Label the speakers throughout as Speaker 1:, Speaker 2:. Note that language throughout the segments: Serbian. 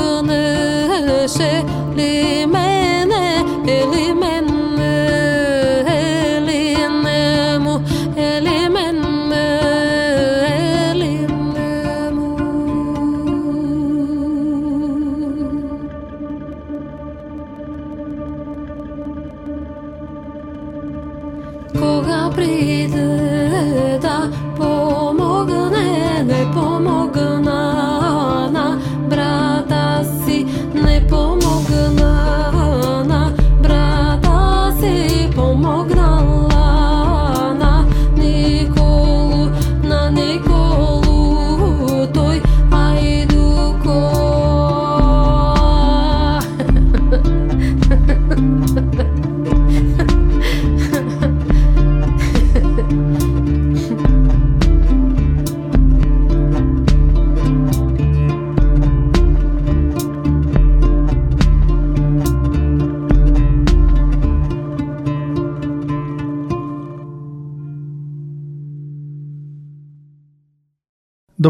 Speaker 1: Hakkını şehrime ne elime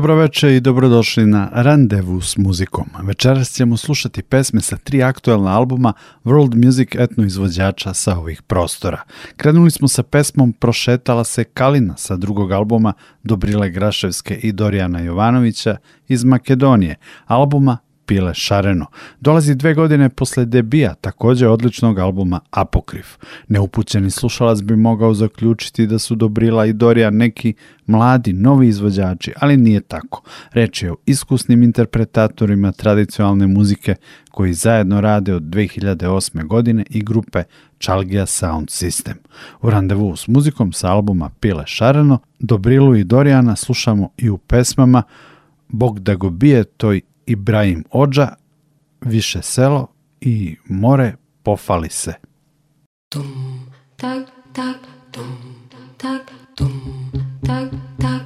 Speaker 2: Dobroveče i dobrodošli na Randevu s muzikom. Večeras ćemo slušati pesme sa tri aktuelna albuma World Music etno izvođača sa ovih prostora. Krenuli smo sa pesmom Prošetala se Kalina sa drugog albuma Dobrile Graševske i Dorijana Jovanovića iz Makedonije, albuma pile šareno. Dolazi dve godine posle debija također odličnog albuma Apokrif. Neupućeni slušalac bi mogao zaključiti da su Dobrila i Dorija neki mladi, novi izvođači, ali nije tako. Reč je o iskusnim interpretatorima tradicionalne muzike koji zajedno rade od 2008. godine i grupe Chalgia Sound System. U randevu s muzikom sa albuma Pile Šareno, Dobrilu i Dorijana slušamo i u pesmama Bog da go bije toj Ibrahim Odža, više selo i more pofali se. Tum, tak, tak, tum, tak, tum, tak, tak,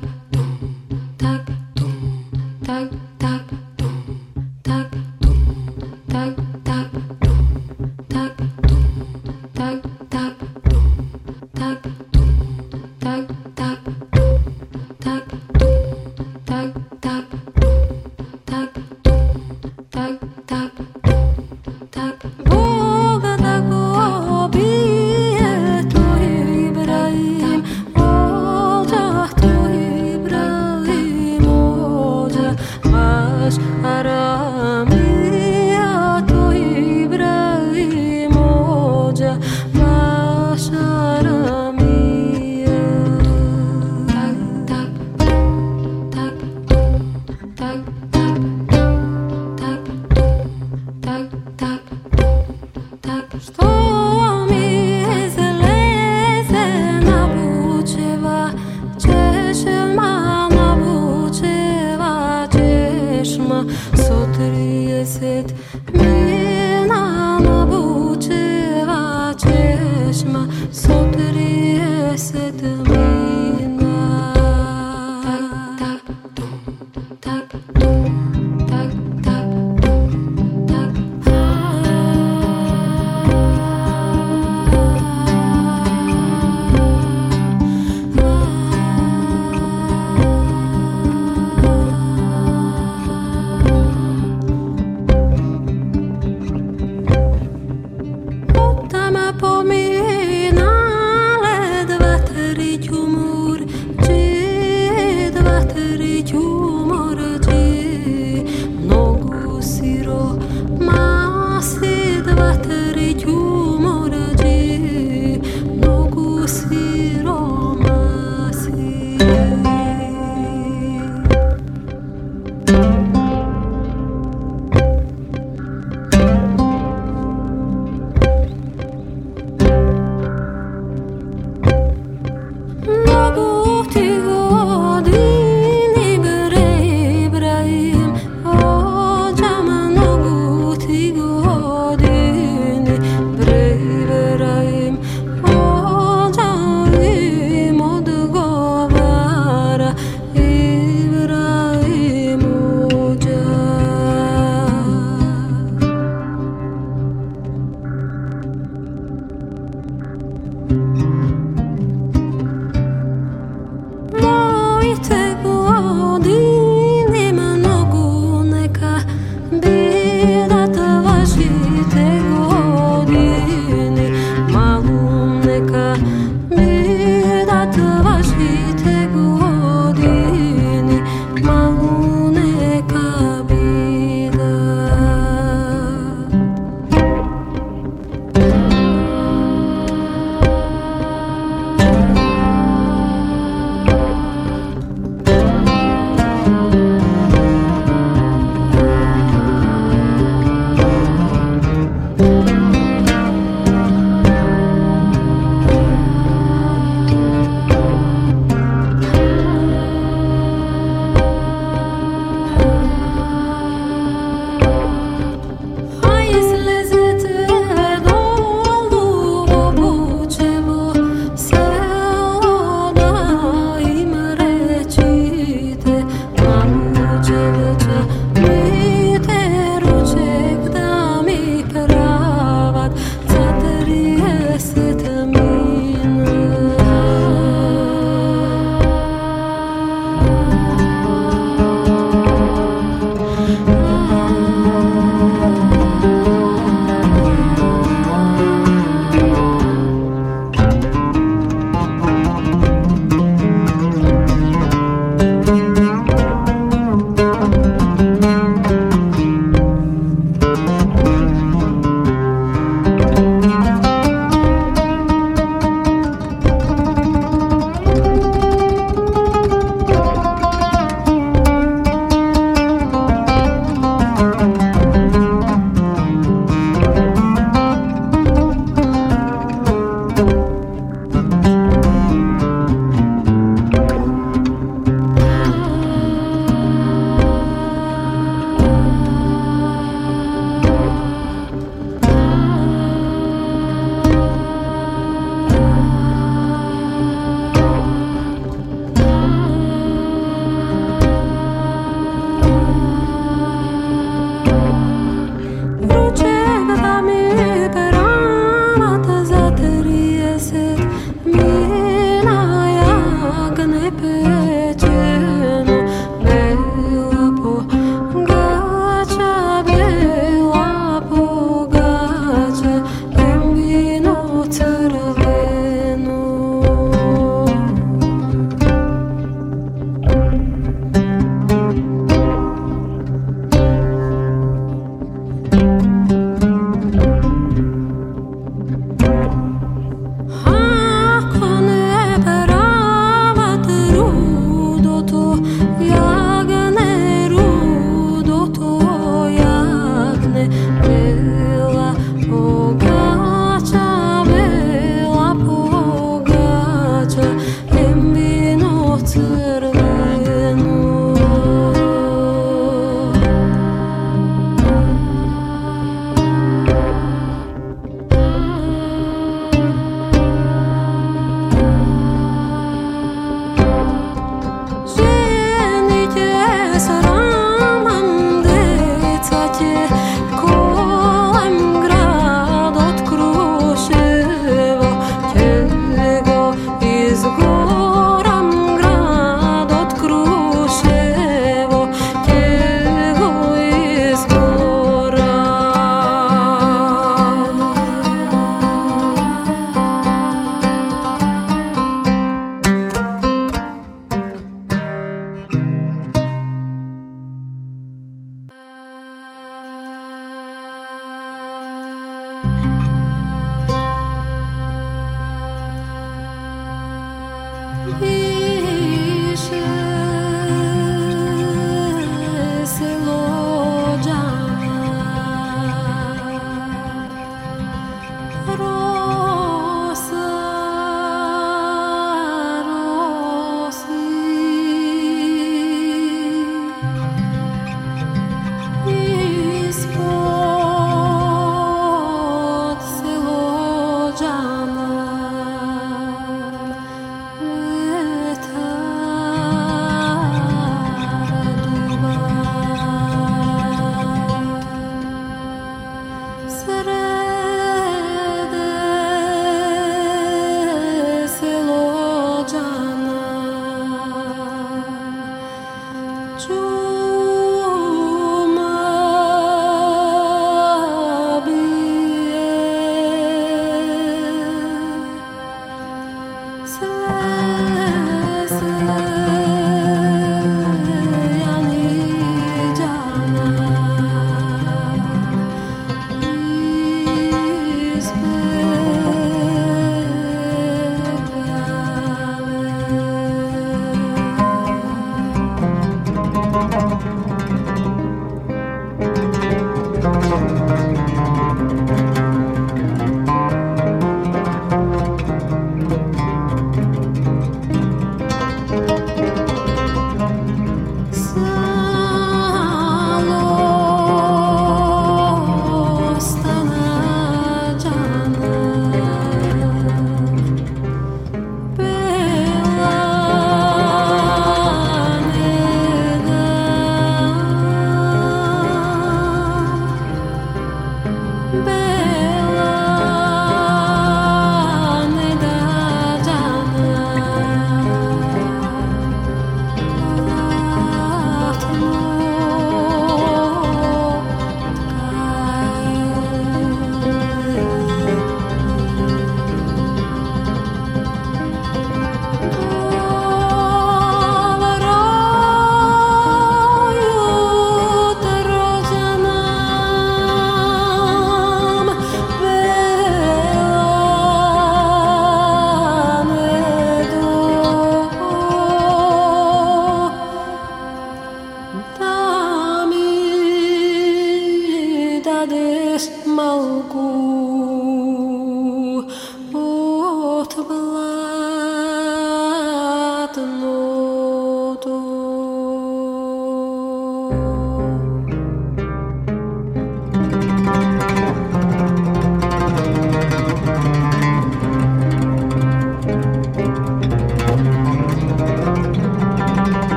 Speaker 1: 一生。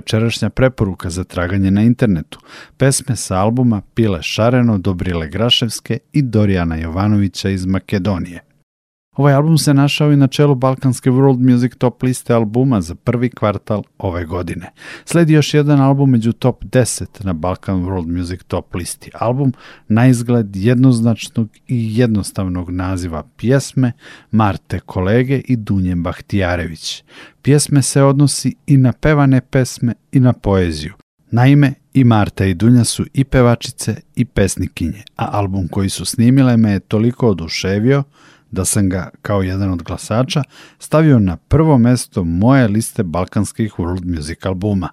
Speaker 2: večerašnja preporuka za traganje na internetu. Pesme sa albuma Pile Šareno, Dobrile Graševske i Dorijana Jovanovića iz Makedonije. Ovaj album se našao i na čelu Balkanske World Music Top liste albuma za prvi kvartal ove godine. Sledi još jedan album među top 10 na Balkan World Music Top listi. Album na izgled jednoznačnog i jednostavnog naziva pjesme Marte Kolege i Dunje Bahtijarević. Pjesme se odnosi i na pevane pesme i na poeziju. Naime, i Marta i Dunja su i pevačice i pesnikinje, a album koji su snimile me je toliko oduševio da sam ga, kao jedan od glasača, stavio na prvo mesto moje liste balkanskih world music albuma.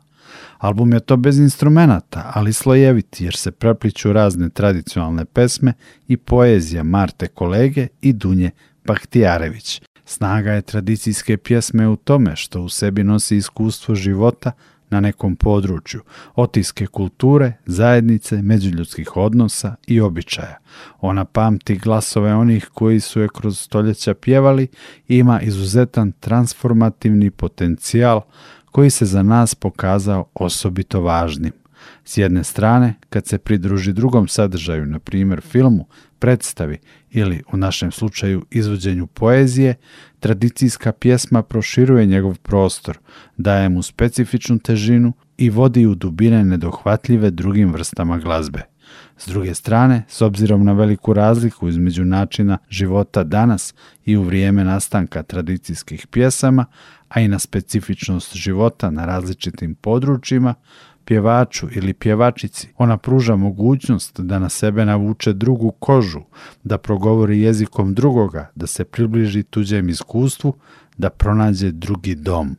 Speaker 2: Album je to bez instrumenata, ali slojevit, jer se prepliču razne tradicionalne pesme i poezija Marte Kolege i Dunje Bahtijarević. Snaga je tradicijske pjesme u tome što u sebi nosi iskustvo života, na nekom području, otiske kulture, zajednice, međuljudskih odnosa i običaja. Ona pamti glasove onih koji su je kroz stoljeća pjevali i ima izuzetan transformativni potencijal koji se za nas pokazao osobito važnim. S jedne strane, kad se pridruži drugom sadržaju, na primjer filmu, predstavi ili u našem slučaju izvođenju poezije, tradicijska pjesma proširuje njegov prostor, daje mu specifičnu težinu i vodi u dubine nedohvatljive drugim vrstama glazbe. S druge strane, s obzirom na veliku razliku između načina života danas i u vrijeme nastanka tradicijskih pjesama, a i na specifičnost života na različitim područjima, pjevaču ili pjevačici ona pruža mogućnost da na sebe navuče drugu kožu, da progovori jezikom drugoga, da se približi tuđem iskustvu, da pronađe drugi dom.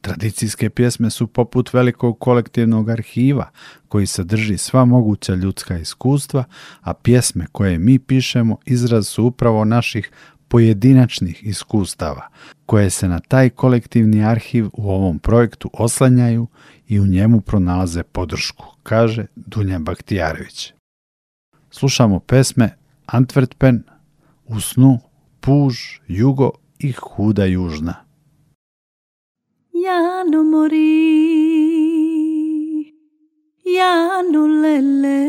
Speaker 2: Tradicijske pjesme su poput velikog kolektivnog arhiva koji sadrži sva moguća ljudska iskustva, a pjesme koje mi pišemo izraz su upravo naših pojedinačnih iskustava koje se na taj kolektivni arhiv u ovom projektu oslanjaju i u njemu pronalaze podršku, kaže Dunja Baktijarević. Slušamo pesme Antwerpen, U snu, Puž, Jugo i Huda Južna.
Speaker 3: Ja mori, Janu lele,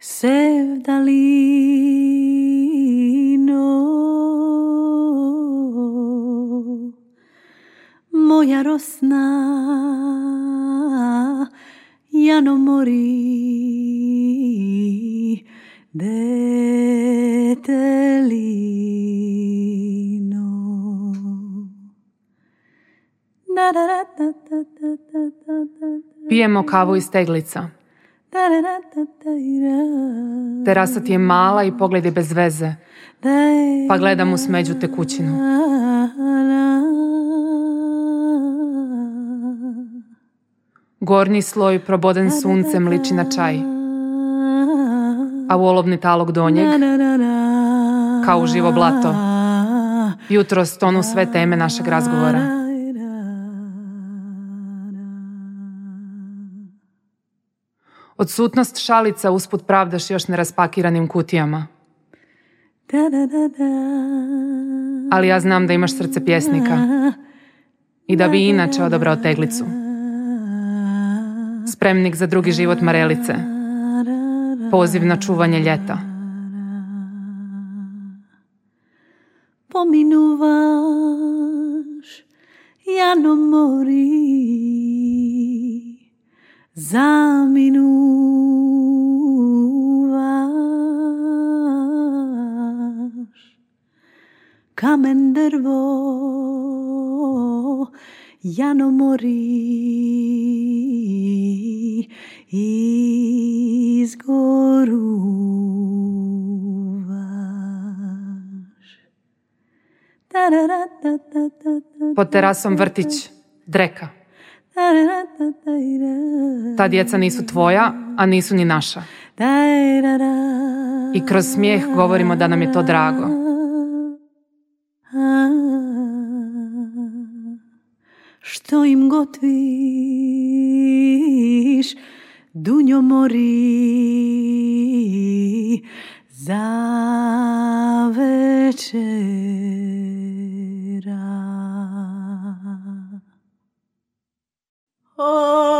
Speaker 3: sevdali. ja no mori detelino
Speaker 4: Pijemo kavu iz teglica. Terasa ti je mala i pogled je bez veze, pa gledam u smeđu tekućinu. Gornji sloj proboden suncem liči na čaj, a olovni talog donjeg kao u živo blato. Jutro stonu sve teme našeg razgovora. Odsutnost šalica usput pravdaš još neraspakiranim kutijama. Ali ja znam da imaš srce pjesnika i da bi inače odabrao teglicu spremnik za drugi život Marelice, poziv na čuvanje ljeta.
Speaker 5: Pominuvaš jano mori, zaminuvaš kamen drvo, ja no izgoruvaš.
Speaker 4: Pod terasom vrtić, dreka. Ta djeca nisu tvoja, a nisu ni naša. I kroz smijeh govorimo da nam je to drago.
Speaker 6: Što im gotviš dunjo mori za večera. Oh.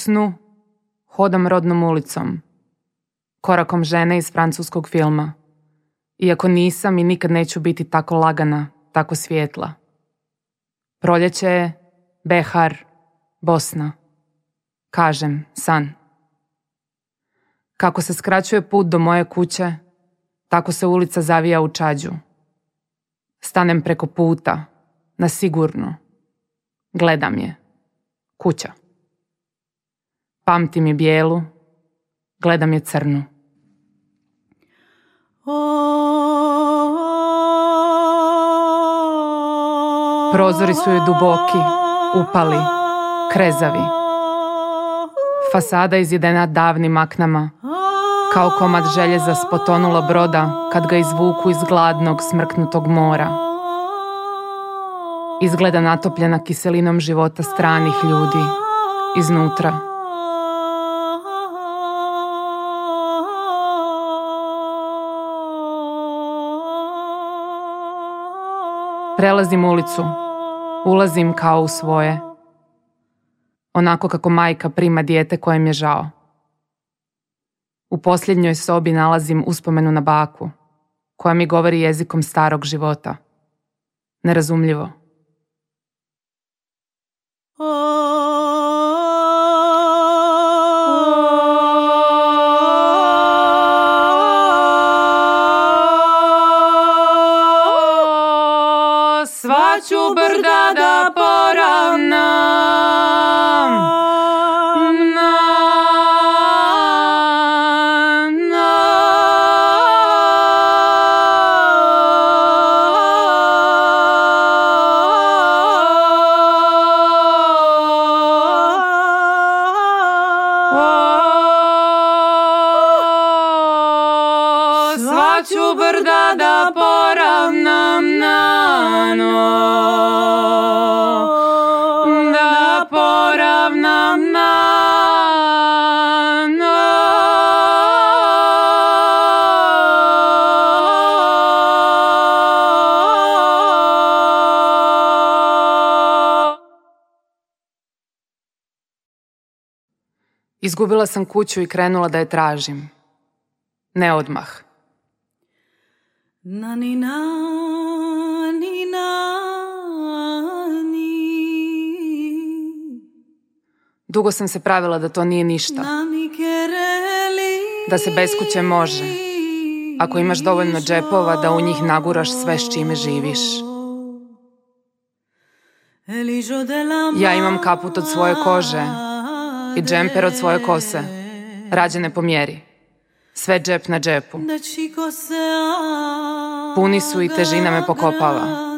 Speaker 4: snu, hodam rodnom ulicom, korakom žene iz francuskog filma, iako nisam i nikad neću biti tako lagana, tako svijetla. Proljeće je, Behar, Bosna. Kažem, san. Kako se skraćuje put do moje kuće, tako se ulica zavija u čađu. Stanem preko puta, na sigurno. Gledam je. Kuća. Pamtim mi bijelu, gledam je crnu. Prozori su joj duboki, upali, krezavi. Fasada izjedena davnim aknama, kao komad željeza s broda kad ga izvuku iz gladnog, smrknutog mora. Izgleda natopljena kiselinom života stranih ljudi, iznutra. Prelazim ulicu. Ulazim kao u svoje. Onako kako majka prima dijete kojem je žao. U posljednjoj sobi nalazim uspomenu na baku, koja mi govori jezikom starog života. Nerazumljivo. Oh, Taču bardādā porā ću brda da poravnam na Da poravnam Izgubila sam kuću i krenula da je tražim. Ne odmah. Dugo sam se pravila da to nije ništa. Da se bez kuće može. Ako imaš dovoljno džepova da u njih naguraš sve s čime živiš. Ja imam kaput od svoje kože i džemper od svoje kose, rađene po mjeri sve džep na džepu. Znači, Puni su i težina me pokopava.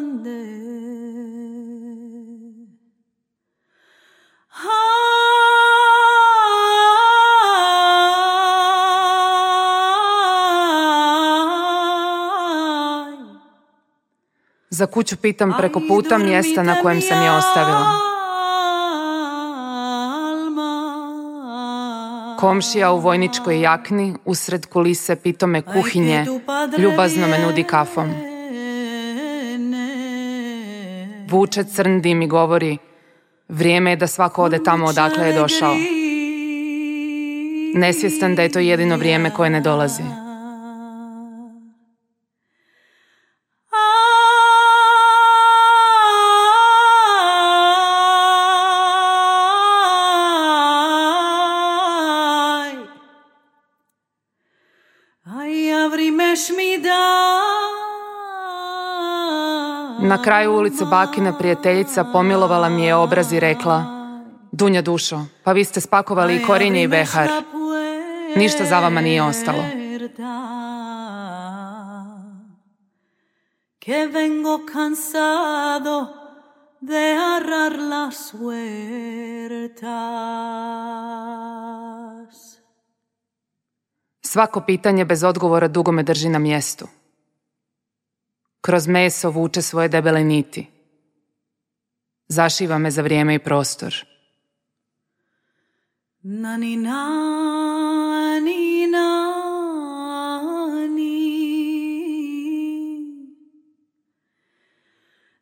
Speaker 4: Za kuću pitam preko puta mjesta na kojem sam je ostavila. Komšija u vojničkoj jakni, usred kulise pitome kuhinje, ljubazno me nudi kafom. Vuče crn dim i govori, vrijeme je da svako ode tamo odakle je došao. Nesvjestan da je to jedino vrijeme koje ne dolazi. Na kraju ulice Bakina prijateljica pomilovala mi je obraz i rekla Dunja dušo, pa vi ste spakovali i korinje i behar. Ništa za vama nije ostalo. Que Svako pitanje bez odgovora dugo me drži na mjestu kroz meso vuče svoje debele niti. Zašiva me za vrijeme i prostor. Na ni na, ni na,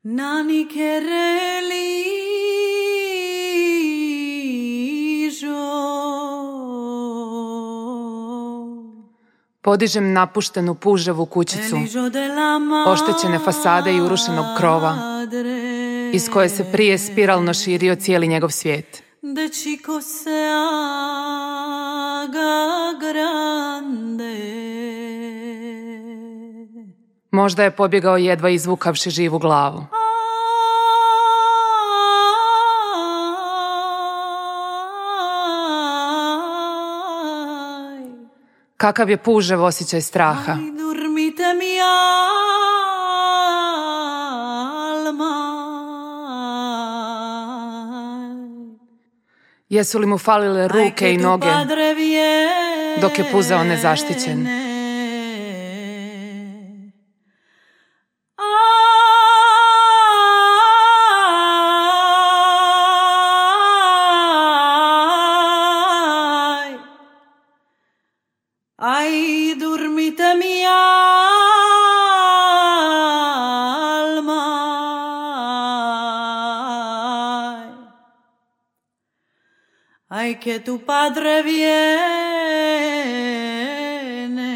Speaker 4: Na kereli. Podižem napuštenu puževu kućicu, oštećene fasade i urušenog krova, iz koje se prije spiralno širio cijeli njegov svijet. Možda je pobjegao jedva izvukavši živu glavu. Kakav je pužev osjećaj straha? Jesu li mu falile ruke i noge dok je puzao nezaštićen?
Speaker 7: padre viene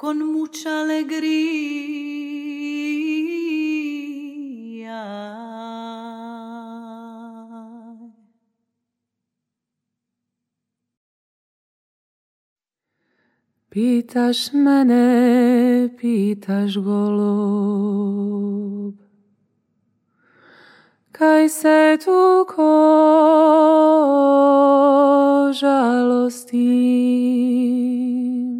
Speaker 7: con mucha alegría. Pitaš mene, pitaš golos kaj se ko žalostim.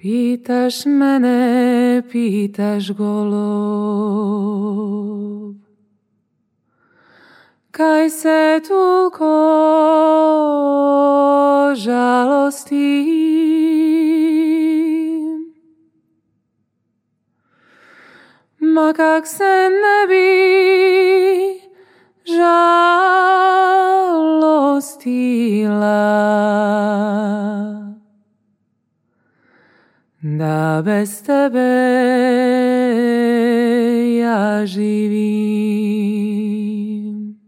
Speaker 7: Pitaš mene, pitaš golob, kaj se tuko žalostim. ma kak se ne bi žalostila da bez tebe ja živim.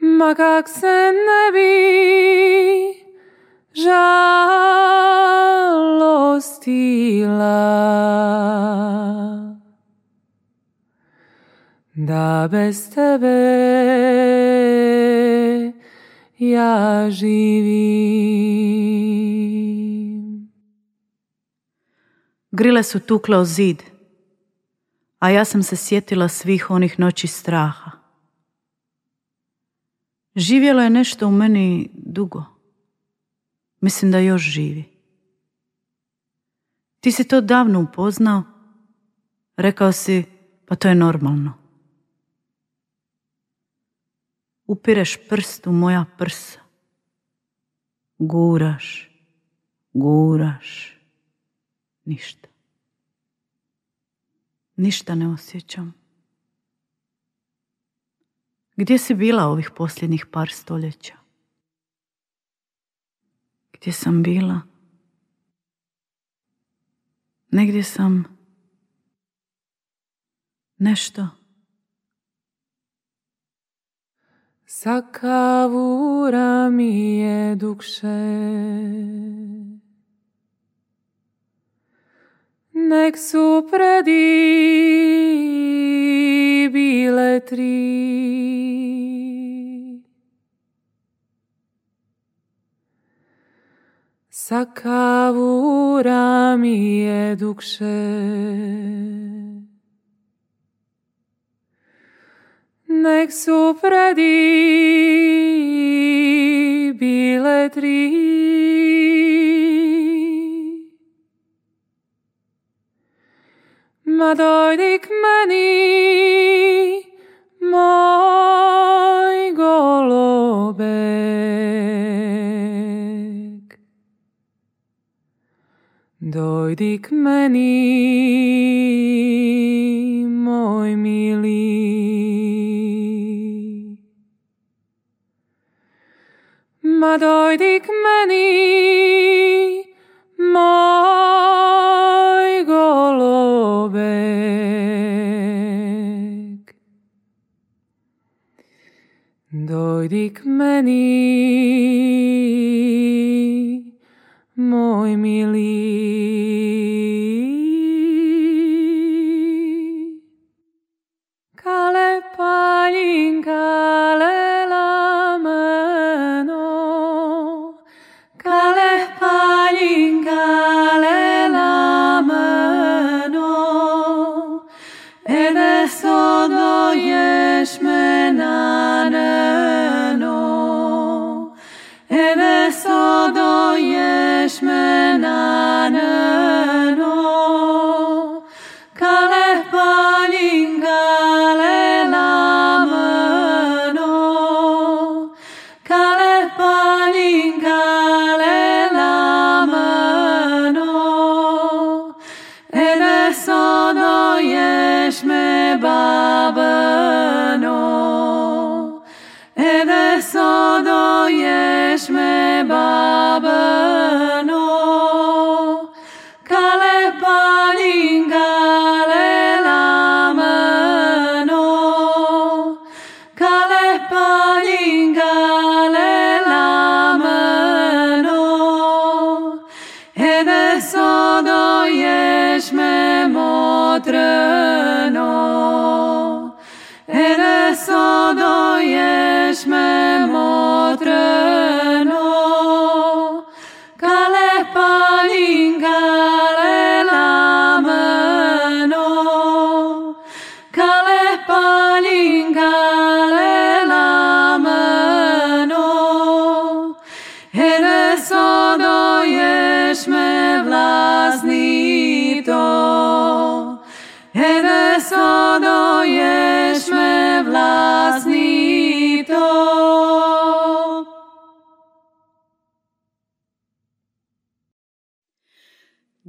Speaker 7: Ma kak se ne bi žal žalostila da bez tebe ja živim.
Speaker 4: Grile su tukle o zid, a ja sam se sjetila svih onih noći straha. Živjelo je nešto u meni dugo. Mislim da još živi. Ti si to davno upoznao. Rekao si, pa to je normalno. Upireš prst u moja prsa. Guraš, guraš, ništa. Ništa ne osjećam. Gdje si bila ovih posljednjih par stoljeća? Gdje sam bila? Negdje sam nešto
Speaker 7: Sakavura mi je dukše Nek su predi bile tri je dukše Nek su predi bile tri Ma dojdi k meni uvijek meni, moj mili. Ma dojdi k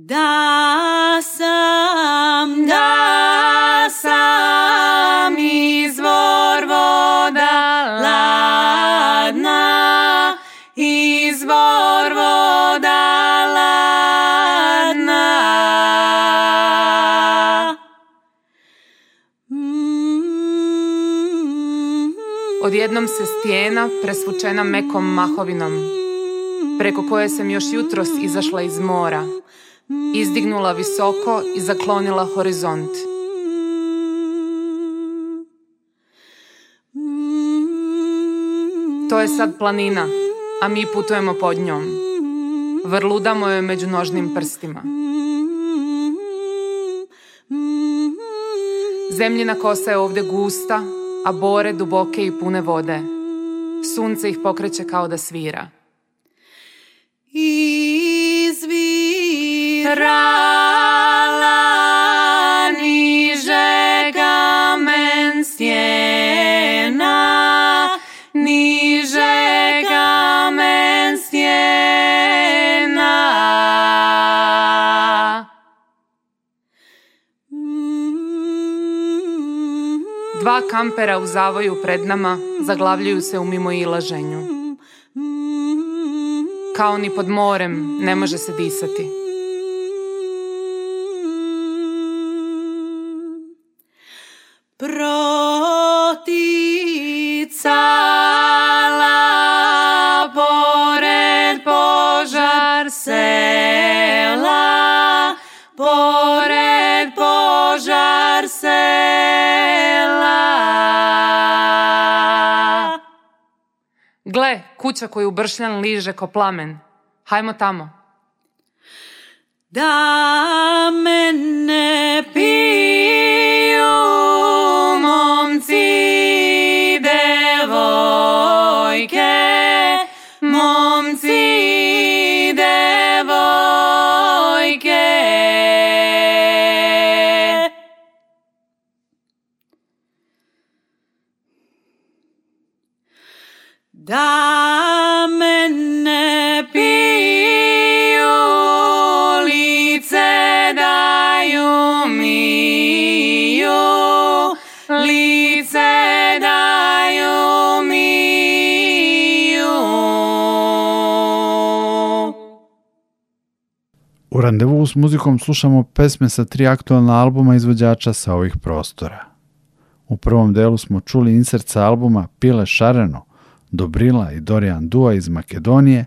Speaker 8: Da sam, da sam izvor voda ladna, izvor voda ladna.
Speaker 4: Odjednom se stijena presvučena mekom mahovinom, preko koje sam još jutros izašla iz mora, izdignula visoko i zaklonila horizont. To je sad planina, a mi putujemo pod njom. Vrludamo joj među nožnim prstima. Zemljina kosa je ovdje gusta, a bore duboke i pune vode. Sunce ih pokreće kao da svira.
Speaker 8: hrala niže kamen stjena, niže kamen
Speaker 4: Dva kampera u zavoju pred nama zaglavljuju se u mimoilaženju. ilaženju. Kao ni pod morem ne može se disati. kuća koju bršljan liže ko plamen. Hajmo tamo.
Speaker 8: Da me ne pi
Speaker 2: U randevu s muzikom slušamo pesme sa tri aktualna albuma izvođača sa ovih prostora. U prvom delu smo čuli insert sa albuma Pile Šareno, Dobrila i Dorian Dua iz Makedonije,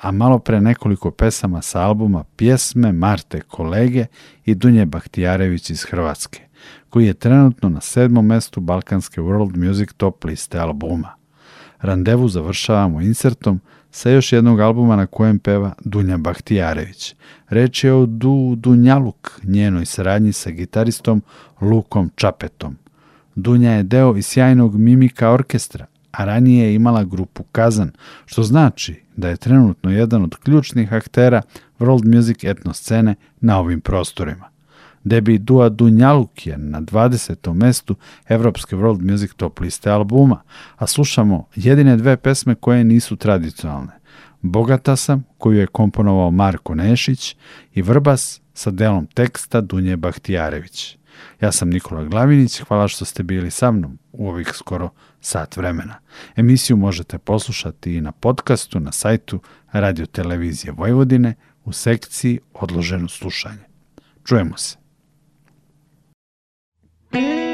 Speaker 2: a malo pre nekoliko pesama sa albuma Pjesme Marte Kolege i Dunje Bahtijarević iz Hrvatske, koji je trenutno na sedmom mestu Balkanske World Music Top liste albuma. Randevu završavamo insertom – sa još jednog albuma na kojem peva Dunja Bahtijarević. Reč je o Du Dunjaluk, njenoj saradnji sa gitaristom Lukom Čapetom. Dunja je deo i sjajnog mimika orkestra, a ranije je imala grupu Kazan, što znači da je trenutno jedan od ključnih aktera world music etno scene na ovim prostorima debi Dua Dunjaluk je na 20. mestu Evropske World Music Top liste albuma, a slušamo jedine dve pesme koje nisu tradicionalne. Bogata sam, koju je komponovao Marko Nešić, i Vrbas sa delom teksta Dunje Bahtijarević. Ja sam Nikola Glavinić, hvala što ste bili sa mnom u ovih skoro sat vremena. Emisiju možete poslušati i na podcastu na sajtu Radio Televizije Vojvodine u sekciji Odloženo slušanje. Čujemo se. Mm-hmm.